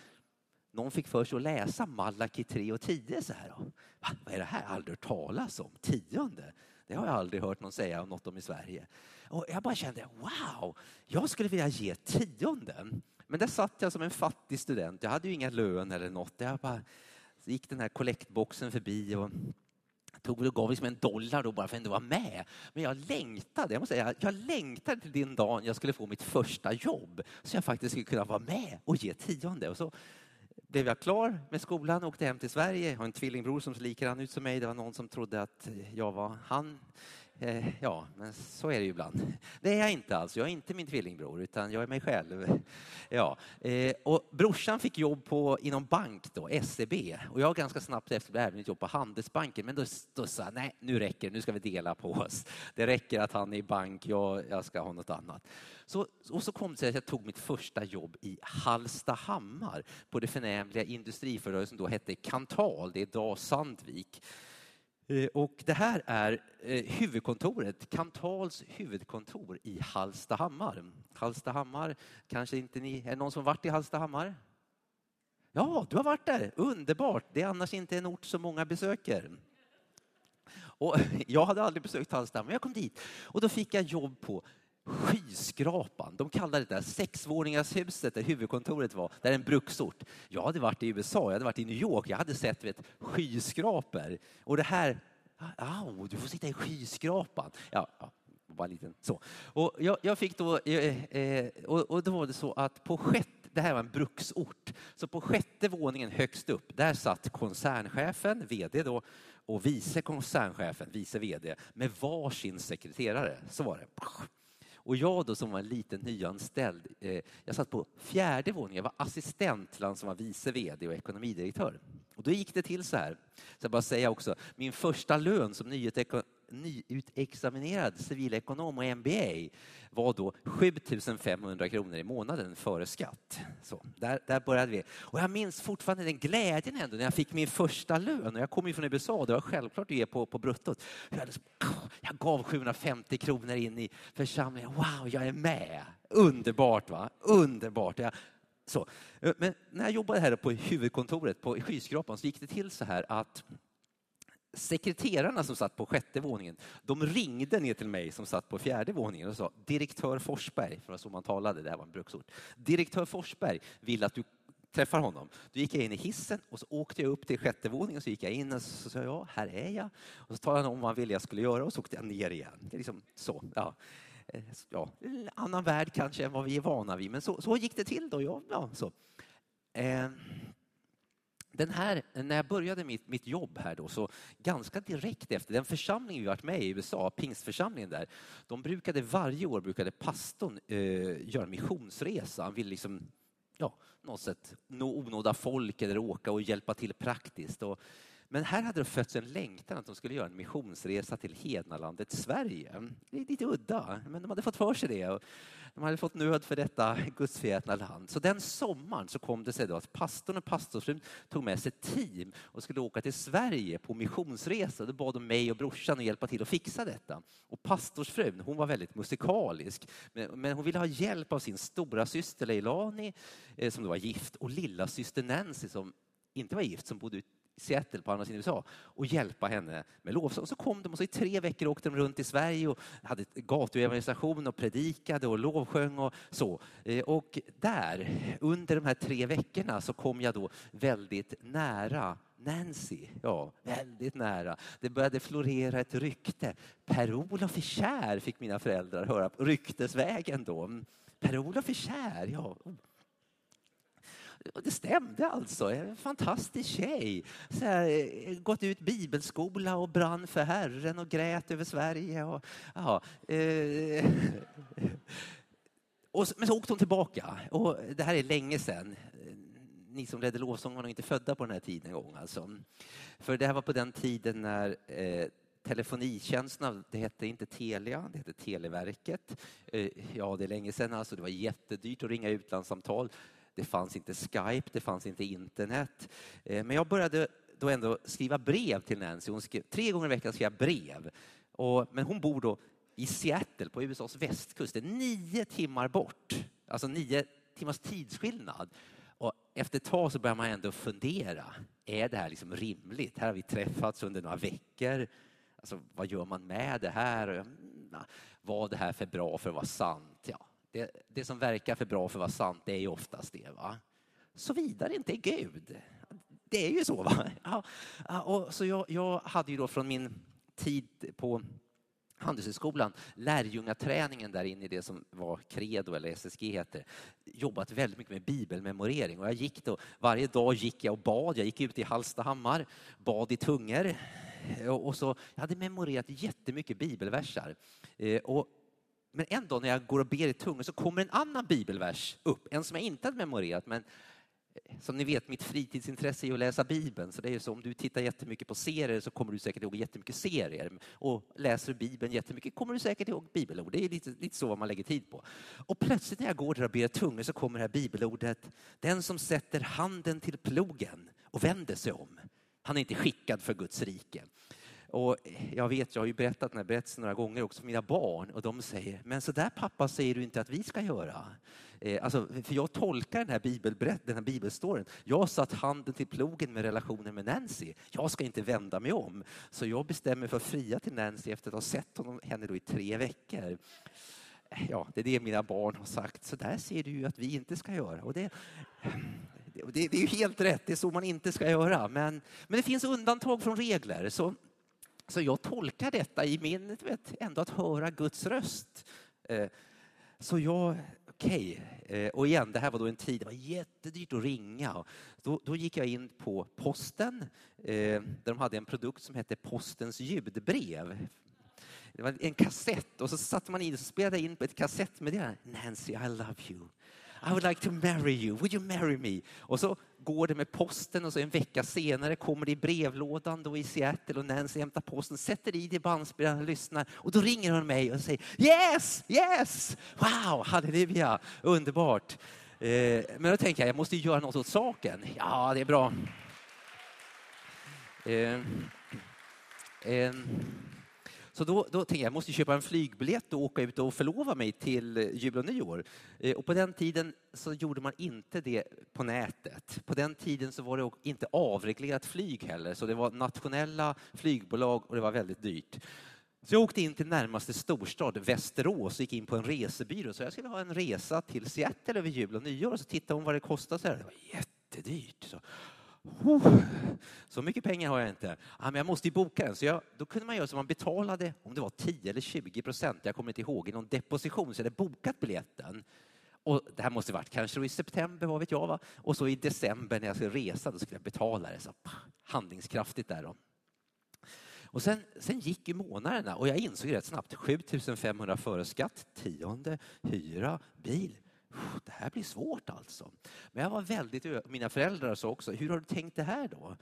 [SPEAKER 1] någon fick för sig att läsa Malaki 3 och 10 så här. Va, vad är det här? Aldrig hört talas om. Tionde. Det har jag aldrig hört någon säga något om i Sverige. Och jag bara kände, wow, jag skulle vilja ge tionden. Men där satt jag som en fattig student. Jag hade ju inga lön eller något. Jag bara så gick den här kollektboxen förbi och tog och gav liksom en dollar då bara för att ändå vara med. Men jag längtade, jag måste säga, jag längtade till den dagen jag skulle få mitt första jobb så jag faktiskt skulle kunna vara med och ge tionde. Och så blev jag klar med skolan och åkte hem till Sverige. Jag har en tvillingbror som ser likadan ut som mig. Det var någon som trodde att jag var han. Eh, ja, men så är det ju ibland. Det är jag inte alls. Jag är inte min tvillingbror, utan jag är mig själv. Ja. Eh, och brorsan fick jobb på, inom bank, då, SEB. Och jag ganska snabbt efter blev erbjuden jobb på Handelsbanken. Men då, då sa jag, nej, nu räcker det. Nu ska vi dela på oss. Det räcker att han är i bank. Jag, jag ska ha något annat. Så, och så kom det sig att jag tog mitt första jobb i Hallstahammar på det förnämliga industriföretaget som då hette Kantal. Det är idag Sandvik. Eh, och det här är eh, huvudkontoret, Kantals huvudkontor i Hallstahammar. Hallstahammar, kanske inte ni, är det någon som varit i Hallstahammar? Ja, du har varit där, underbart. Det är annars inte en ort som många besöker. Och jag hade aldrig besökt Hallstahammar, men jag kom dit och då fick jag jobb på skyskrapan. De kallade det där sexvåningshuset där huvudkontoret var, där en bruksort. Jag hade varit i USA, jag hade varit i New York, jag hade sett vet, skyskrapor. Och det här, au, du får sitta i skyskrapan. Ja, ja bara liten så. Och jag, jag fick då, eh, eh, och, och då var det så att på sjätte det här var en bruksort. Så på sjätte våningen högst upp, där satt koncernchefen, vd då, och vice koncernchefen, vice vd, med varsin sekreterare. Så var det. Och jag då som var en liten nyanställd, eh, jag satt på fjärde våningen, jag var assistent till han som var vice vd och ekonomidirektör. Och då gick det till så här, så jag bara säga också, min första lön som nyutexaminerad civilekonom och MBA var då 7500 kronor i månaden före skatt. Så, där, där började vi. Och jag minns fortfarande den glädjen ändå när jag fick min första lön. Och jag kom ju från USA, det var självklart att ge på, på bruttot. Jag, jag gav 750 kronor in i församlingen. Wow, jag är med! Underbart, va? Underbart! Jag, så. Eh, men när jag jobbade här på huvudkontoret på skyskrapan så gick det till så här att sekreterarna som satt på sjätte våningen, de ringde ner till mig som satt på fjärde våningen och sa direktör Forsberg, för det var så man talade, det här var en bruksort. Direktör Forsberg vill att du träffar honom. Då gick jag in i hissen och så åkte jag upp till sjätte våningen och så gick jag in och så sa ja, här är jag. Och så talade han om vad han ville jag skulle göra och så åkte jag ner igen. Det är liksom så. Ja. Eh, ja, en annan värld kanske än vad vi är vana vid, men så, så gick det till då. Ja, ja, så. Eh, den här, när jag började mitt, mitt jobb här då, så ganska direkt efter, den församling vi varit med i USA, pingstförsamlingen där, de brukade varje år brukade pastorn eh, göra en missionsresa. Han ville liksom, ja, något sätt nå onådda folk eller åka och hjälpa till praktiskt. Och men här hade det fötts en längtan att de skulle göra en missionsresa till hednalandet Sverige. Det är lite udda, men de hade fått för sig det. De hade fått nöd för detta gudsförgätna land. Så den sommaren så kom det sig då att pastorn och pastorsfrun tog med sig team och skulle åka till Sverige på missionsresa. Då bad de mig och brorsan att hjälpa till att fixa detta. Och pastorsfrun, hon var väldigt musikalisk, men hon ville ha hjälp av sin stora syster Leilani eh, som då var gift och lilla syster Nancy som inte var gift, som bodde Seattle på andra sidan USA och hjälpa henne med lovsång. Så kom de och så i tre veckor åkte de runt i Sverige och hade gatuevangelisation och predikade och lovsjöng och så. Eh, och där, under de här tre veckorna, så kom jag då väldigt nära Nancy, ja, väldigt nära. Det började florera ett rykte. Per-Olof är kär, fick mina föräldrar höra ryktesvägen då. Mm. Per-Olof är kär, ja. Oh. Och det stämde alltså. En fantastisk tjej. Så här, eh, gått ut bibelskola och brann för Herren och grät över Sverige. Och, ja, eh, och, men så åkte hon tillbaka. Och det här är länge sedan. Ni som ledde lovsång var nog inte födda på den här tiden en gång. Alltså. För det här var på den tiden när eh, telefonitjänsterna, det hette inte Telia, det hette Televerket. Eh, ja, det är länge sedan alltså. Det var jättedyrt att ringa utlandssamtal. Det fanns inte Skype, det fanns inte internet. Eh, men jag började då ändå skriva brev till Nancy. Hon skrev, tre gånger i veckan skrev jag brev. Och, men hon bor då i Seattle på USAs västkust, det är nio timmar bort. Alltså nio timmars tidsskillnad. Och efter ett tag så börjar man ändå fundera. Är det här liksom rimligt? Här har vi träffats under några veckor. Alltså, vad gör man med det här? Mm, Var det här för bra för att vara sant? Det, det som verkar för bra för att vara sant, det är ju oftast det. Va? Såvida det inte är Gud. Det är ju så. Va? Ja, och så jag, jag hade ju då från min tid på Handelshögskolan, lärjungaträningen där inne i det som var Credo eller SSG heter, jobbat väldigt mycket med bibelmemorering. Och jag gick då, varje dag gick jag och bad. Jag gick ut i Hallstahammar, bad i tungor. Och så, jag hade memorerat jättemycket bibelversar. Eh, och men en dag när jag går och ber i tungor så kommer en annan bibelvers upp, en som jag inte hade memorerat. Men eh, som ni vet, mitt fritidsintresse är att läsa Bibeln. Så det är så om du tittar jättemycket på serier så kommer du säkert ihåg jättemycket serier. Och läser du Bibeln jättemycket kommer du säkert ihåg bibelord. Det är lite, lite så man lägger tid på. Och plötsligt när jag går där och ber i tungan så kommer det här bibelordet. Den som sätter handen till plogen och vänder sig om. Han är inte skickad för Guds rike. Och jag vet, jag har ju berättat den här berättelsen några gånger också för mina barn och de säger, men så där pappa säger du inte att vi ska göra. Eh, alltså, för jag tolkar den här, bibelberätt, den här bibelstoryn. Jag har satt handen till plogen med relationen med Nancy. Jag ska inte vända mig om. Så jag bestämmer för att fria till Nancy efter att ha sett honom, henne då i tre veckor. Ja, det är det mina barn har sagt. Så där ser du ju att vi inte ska göra. Och det, det, det är ju helt rätt, det är så man inte ska göra. Men, men det finns undantag från regler. Så så jag tolkar detta i min, vet, ändå att höra Guds röst. Eh, så jag, okej, okay. Och igen, det här var då en tid, det var jättedyrt att ringa. Då, då gick jag in på posten, eh, där de hade en produkt som hette Postens ljudbrev. Det var en kassett och så satte man in och spelade in på ett kassett med det. Nancy, I love you. I would like to marry you. Would you marry me? Och så går det med posten och så en vecka senare kommer det i brevlådan då i Seattle och Nancy hämtar posten, sätter i det i bandspelaren och lyssnar och då ringer hon mig och säger yes, yes, wow, halleluja, underbart. Eh, men då tänker jag, jag måste göra något åt saken. Ja, det är bra. Eh, eh, så då, då tänkte jag, jag måste köpa en flygbiljett och åka ut och förlova mig till eh, jul och nyår. Eh, och på den tiden så gjorde man inte det på nätet. På den tiden så var det inte avreglerat flyg heller, så det var nationella flygbolag och det var väldigt dyrt. Så jag åkte in till närmaste storstad, Västerås, och gick in på en resebyrå. Så jag skulle ha en resa till Seattle över jul och nyår. Och så tittade hon vad det kostade. Så här. Det var jättedyrt. Så, så mycket pengar har jag inte. Ja, men jag måste ju boka den. Så jag, då kunde man göra så man betalade, om det var 10 eller 20 procent, jag kommer inte ihåg, i någon deposition, så jag hade bokat biljetten. Och det här måste varit kanske i september, vad vet jag. Va? Och så i december när jag skulle resa, då skulle jag betala det. Så handlingskraftigt där då. Och sen, sen gick ju månaderna och jag insåg rätt snabbt 7500 före skatt, tionde, hyra, bil. Det här blir svårt alltså. Men jag var väldigt, mina föräldrar sa också, hur har du tänkt det här då?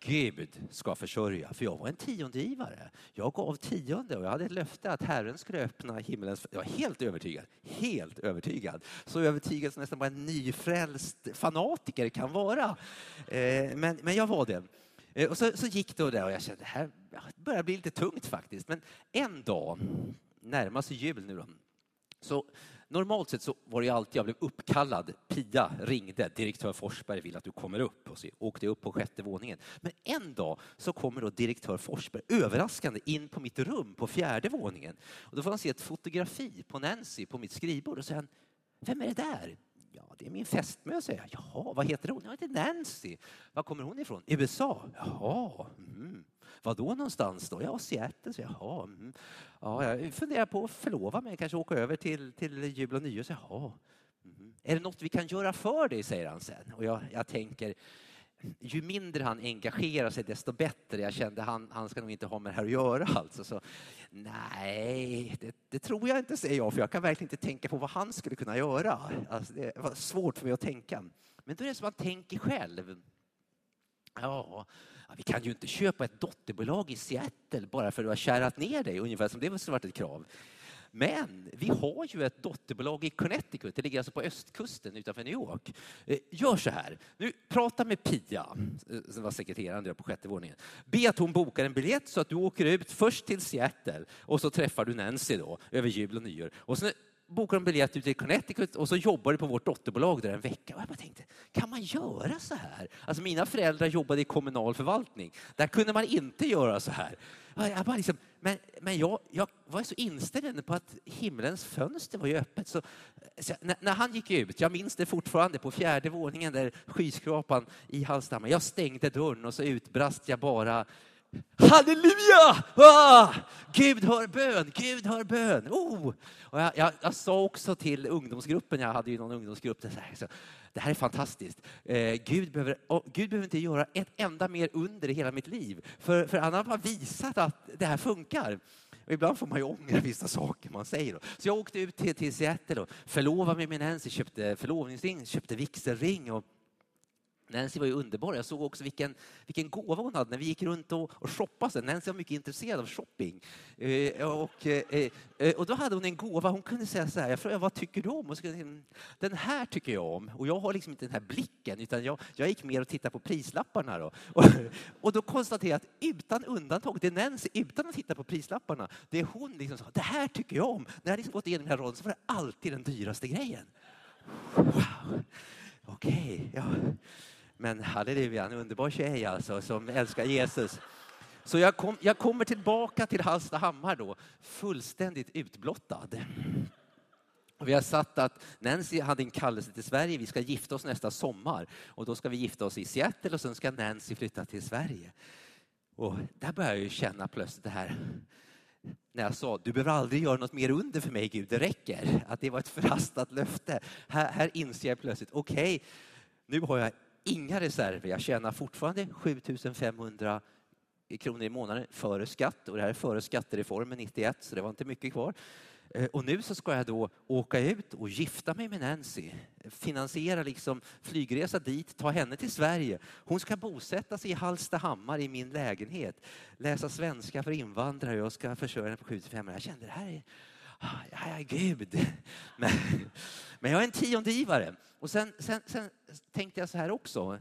[SPEAKER 1] Gud ska försörja, för jag var en tiondegivare. Jag gav tionde och jag hade ett löfte att Herren skulle öppna himmelens... Jag var helt övertygad, helt övertygad. Så övertygad som nästan bara en nyfrälst fanatiker kan vara. Eh, men, men jag var det. Eh, och så, så gick det och jag kände det här börjar bli lite tungt faktiskt. Men en dag, närmast jul nu då, så Normalt sett så var det alltid jag blev uppkallad. Pia ringde, direktör Forsberg vill att du kommer upp. Och så åkte jag upp på sjätte våningen. Men en dag så kommer då direktör Forsberg överraskande in på mitt rum på fjärde våningen. Och då får han se ett fotografi på Nancy på mitt skrivbord och säger han, vem är det där? Ja, det är min fästmö, säger jag. Jaha, vad heter hon? Jag heter Nancy. Var kommer hon ifrån? USA? Jaha. Mm. Var då någonstans då? Ja, Seattle. Så, jaha. Mm. Ja, jag funderar på att förlova mig, kanske åka över till, till jul och nyår. Så, jaha. Mm. Är det något vi kan göra för dig, säger han sen. Och jag, jag tänker, ju mindre han engagerar sig desto bättre. Jag kände han, han ska nog inte ha med det här att göra. Alltså. Så, nej, det, det, tror jag inte, säger jag, för jag kan verkligen inte tänka på vad han skulle kunna göra. Alltså, det var svårt för mig att tänka. Men då är det som att man tänker själv. Ja, vi kan ju inte köpa ett dotterbolag i Seattle bara för att du har kärat ner dig, ungefär som det skulle varit ett krav. Men vi har ju ett dotterbolag i Connecticut, det ligger alltså på östkusten utanför New York. Eh, gör så här, nu prata med Pia, eh, som var sekreteraren på sjätte våningen. Be att hon bokar en biljett så att du åker ut först till Seattle och så träffar du Nancy då över jul och nyår. Och sen bokar en biljett ut i Connecticut och så jobbar du på vårt dotterbolag där en vecka. Och jag bara tänkte, kan man göra så här? Alltså mina föräldrar jobbade i kommunal förvaltning. Där kunde man inte göra så här. Jag bara liksom, men men jag, jag var så inställd på att himlens fönster var ju öppet. Så, så när, när, han gick ut, jag minns det fortfarande, på fjärde våningen där skyskrapan i Hallstahammar. Jag stängde dörren och så utbrast jag bara Halleluja! Ah! Gud hör bön, Gud hör bön. Oh! Och jag, jag, jag, sa också till ungdomsgruppen, jag hade ju någon ungdomsgrupp, det här, så, det här är fantastiskt. Eh, Gud, behöver, oh, Gud behöver inte göra ett enda mer under i hela mitt liv, för, för han har bara visat att det här funkar. Och ibland får man ju ångra vissa saker man säger. Då. Så jag åkte ut till, till Seattle och förlovade mig med Nancy, köpte förlovningsring, köpte vigselring och Nancy var ju underbar. Jag såg också vilken, vilken gåva hon hade när vi gick runt och, och shoppade. Nancy var mycket intresserad av shopping. Eh, och, eh, eh, och då hade hon en gåva. Hon kunde säga så här, jag frågade vad tycker du om? Och så, den här tycker jag om. Och jag har liksom inte den här blicken utan jag, jag gick mer och tittade på prislapparna. Då. Och, och då konstaterade jag att utan undantag, det är Nancy utan att titta på prislapparna, det är hon liksom sa, det här tycker jag om. När jag liksom gått igenom den här rollen så var det alltid den dyraste grejen. Wow. Okej, okay, ja. Men halleluja, en underbar tjej alltså som älskar Jesus. Så jag, kom, jag kommer tillbaka till Hallstahammar då, fullständigt utblottad. Och vi har satt att Nancy hade en kallelse till Sverige, vi ska gifta oss nästa sommar. Och då ska vi gifta oss i Seattle och sen ska Nancy flytta till Sverige. Och där börjar jag ju känna plötsligt det här när jag sa du behöver aldrig göra något mer under för mig Gud, det räcker. Att det var ett förhastat löfte. Här, här inser jag plötsligt, okej, okay, nu har jag inga reserver. Jag tjänar fortfarande 7500 kronor i månaden före skatt och det här är före skattereformen 91 så det var inte mycket kvar. Eh, och nu så ska jag då åka ut och gifta mig med Nancy, finansiera liksom flygresa dit, ta henne till Sverige. Hon ska bosätta sig i Hallstahammar i min lägenhet, läsa svenska för invandrare och jag ska försörja henne på 75 Jag kände det här är ah, ja, ja, gud. Men, men jag är en tiondegivare. Och sen, sen, sen tänkte jag så här också.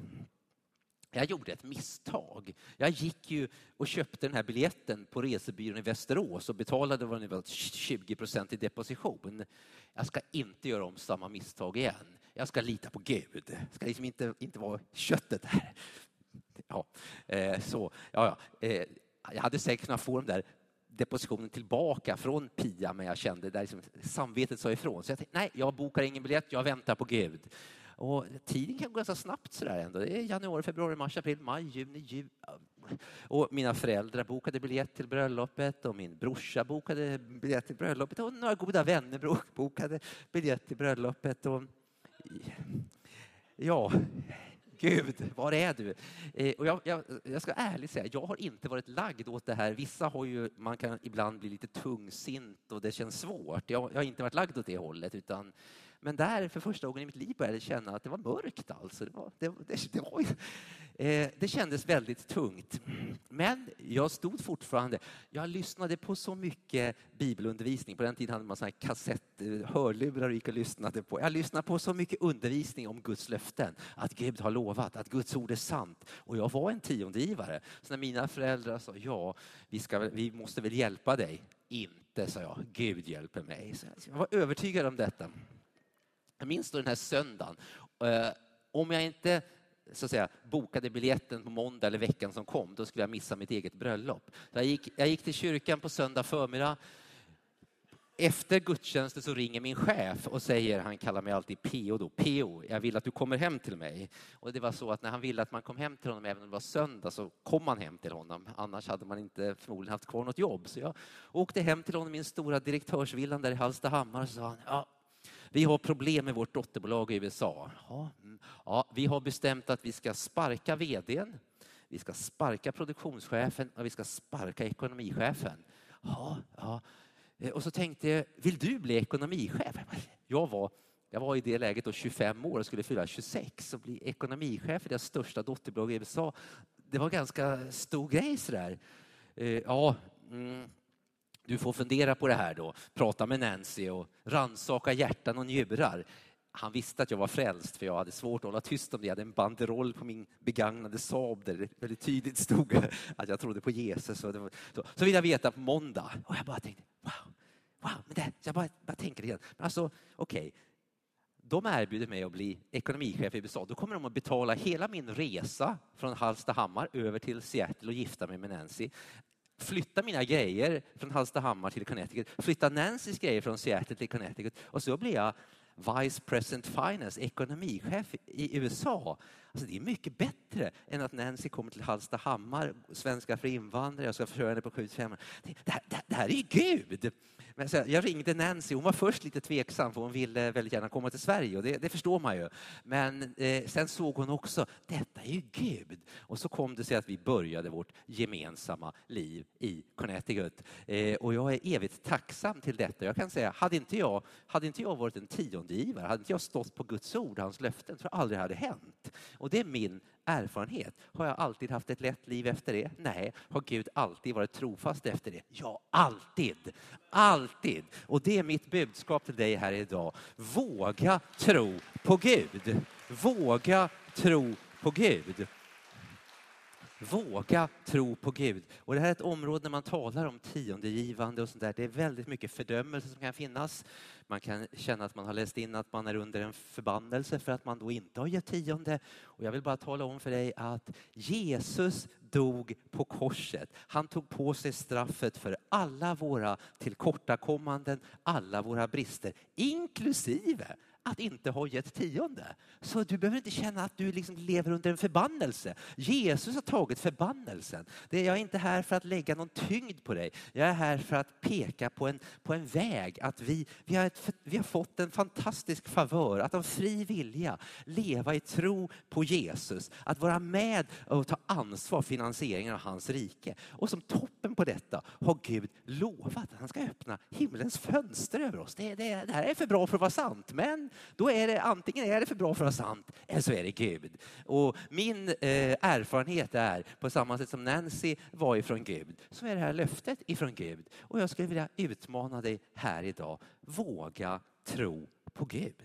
[SPEAKER 1] Jag gjorde ett misstag. Jag gick ju och köpte den här biljetten på resebyrån i Västerås och betalade vad det var 20 procent i deposition. Jag ska inte göra om samma misstag igen. Jag ska lita på Gud. Det ska liksom inte, inte vara köttet här. Ja, eh, så, ja, ja. Eh, jag hade säkert kunnat få de där depositionen tillbaka från Pia, men jag kände där liksom, samvetet sa ifrån. Så jag tänkte, nej, jag bokar ingen biljett, jag väntar på Gud. Och tiden kan gå ganska snabbt sådär ändå. Det är januari, februari, mars, april, maj, juni, juli. Och mina föräldrar bokade biljett till bröllopet och min brorsa bokade biljett till bröllopet och några goda vänner bokade biljett till bröllopet. Och ja, Gud, var är du? Eh, och jag, jag, jag, ska ärligt säga, jag har inte varit lagd åt det här. Vissa har ju, man kan ibland bli lite tungsint och det känns svårt. Jag, jag har inte varit lagd åt det hållet, utan men där för första gången i mitt liv började jag känna att det var mörkt. Alltså. Det, var, det, det, det, var, eh, det kändes väldigt tungt. Men jag stod fortfarande. Jag lyssnade på så mycket bibelundervisning. På den tiden hade man såna kassett, eh, hörlurar och gick och lyssnade på. Jag lyssnade på så mycket undervisning om Guds löften. Att Gud har lovat, att Guds ord är sant. Och jag var en tiondegivare. Så när mina föräldrar sa ja, vi, ska, vi måste väl hjälpa dig. Inte, sa jag. Gud hjälper mig. Så jag var övertygad om detta. Jag minns då den här söndagen. Eh, om jag inte så att säga, bokade biljetten på måndag eller veckan som kom, då skulle jag missa mitt eget bröllop. Jag gick, jag gick till kyrkan på söndag förmiddag. Efter gudstjänsten så ringer min chef och säger, han kallar mig alltid PO då, PO, jag vill att du kommer hem till mig. Och det var så att när han ville att man kom hem till honom, även om det var söndag, så kom man hem till honom. Annars hade man inte förmodligen haft kvar något jobb. Så jag åkte hem till honom i min stora direktörsvillan där i Hallstahammar och sa han, ja, vi har problem med vårt dotterbolag i USA. Ja, mm. ja, vi har bestämt att vi ska sparka vdn, vi ska sparka produktionschefen och vi ska sparka ekonomichefen. Ja, ja. Eh, och så tänkte jag, vill du bli ekonomichef? Jag var, jag var i det läget då 25 år och skulle fylla 26 och bli ekonomichef i det största dotterbolaget i USA. Det var ganska stor grej sådär. Eh, ja, mm. Du får fundera på det här då, prata med Nancy och ransaka hjärtan och njurar. Han visste att jag var frälst för jag hade svårt att hålla tyst om det. Jag hade en banderoll på min begagnade Saab där det väldigt tydligt stod att jag trodde på Jesus. Och var, så, så vill jag veta på måndag. Och jag bara tänkte, wow, wow, men det, jag bara, bara tänker igen. Men alltså, okej, okay. de erbjuder mig att bli ekonomichef i USA. Då kommer de att betala hela min resa från Hallstahammar över till Seattle och gifta mig med Nancy flytta mina grejer från Hallstahammar till Connecticut, flytta Nancys grejer från Seattle till Connecticut och så blir jag Vice President Finance, ekonomichef i USA. Alltså det är mycket bättre än att Nancy kommer till Hallstahammar, svenska för invandrare, jag ska försörja henne på 75 det, det, det här är ju Gud! Men så, jag ringde Nancy, hon var först lite tveksam för hon ville väldigt gärna komma till Sverige och det, det förstår man ju. Men eh, sen såg hon också, detta är ju Gud. Och så kom det sig att vi började vårt gemensamma liv i Connecticut. Eh, och jag är evigt tacksam till detta. Jag kan säga, hade inte jag, hade inte jag varit en tiondegivare, hade inte jag stått på Guds ord, hans löften, tror jag aldrig hade hänt. Och det är min erfarenhet. Har jag alltid haft ett lätt liv efter det? Nej. Har Gud alltid varit trofast efter det? Ja, alltid. Alltid. Och det är mitt budskap till dig här idag. Våga tro på Gud. Våga tro på Gud. Våga tro på Gud. Och det här är ett område när man talar om tiondegivande och sånt där. Det är väldigt mycket fördömelse som kan finnas. Man kan känna att man har läst in att man är under en förbannelse för att man då inte har gett tionde. Och jag vill bara tala om för dig att Jesus dog på korset. Han tog på sig straffet för alla våra tillkortakommanden, alla våra brister, inklusive att inte ha gett tionde. Så du behöver inte känna att du liksom lever under en förbannelse. Jesus har tagit förbannelsen. jag är inte här för att lägga någon tyngd på dig. Jag är här för att peka på en, på en väg. Att vi, vi, har ett, vi har fått en fantastisk favör att av fri vilja leva i tro på Jesus. Att vara med och ta ansvar för finansieringen av hans rike. Och som toppen på detta har Gud lovat att han ska öppna himlens fönster över oss. Det, det, det här är för bra för att vara sant. Men då är det antingen är det för bra för att vara sant eller så är det Gud. Och min eh, erfarenhet är, på samma sätt som Nancy var ifrån Gud, så är det här löftet ifrån Gud. Och jag skulle vilja utmana dig här idag. Våga tro på Gud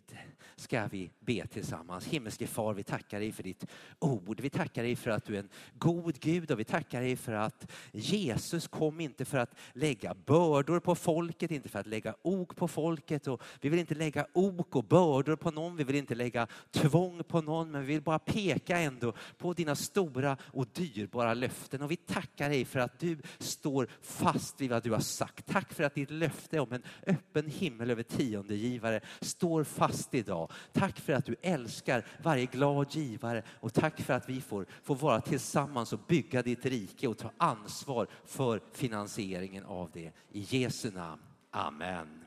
[SPEAKER 1] ska vi be tillsammans. Himmelske far, vi tackar dig för ditt ord. Vi tackar dig för att du är en god Gud och vi tackar dig för att Jesus kom inte för att lägga bördor på folket, inte för att lägga ok på folket. Och vi vill inte lägga ok och bördor på någon, vi vill inte lägga tvång på någon, men vi vill bara peka ändå på dina stora och dyrbara löften. Och vi tackar dig för att du står fast vid vad du har sagt. Tack för att ditt löfte om en öppen himmel över tiondegivare står fast idag. Tack för att du älskar varje glad givare och tack för att vi får, får vara tillsammans och bygga ditt rike och ta ansvar för finansieringen av det. I Jesu namn. Amen.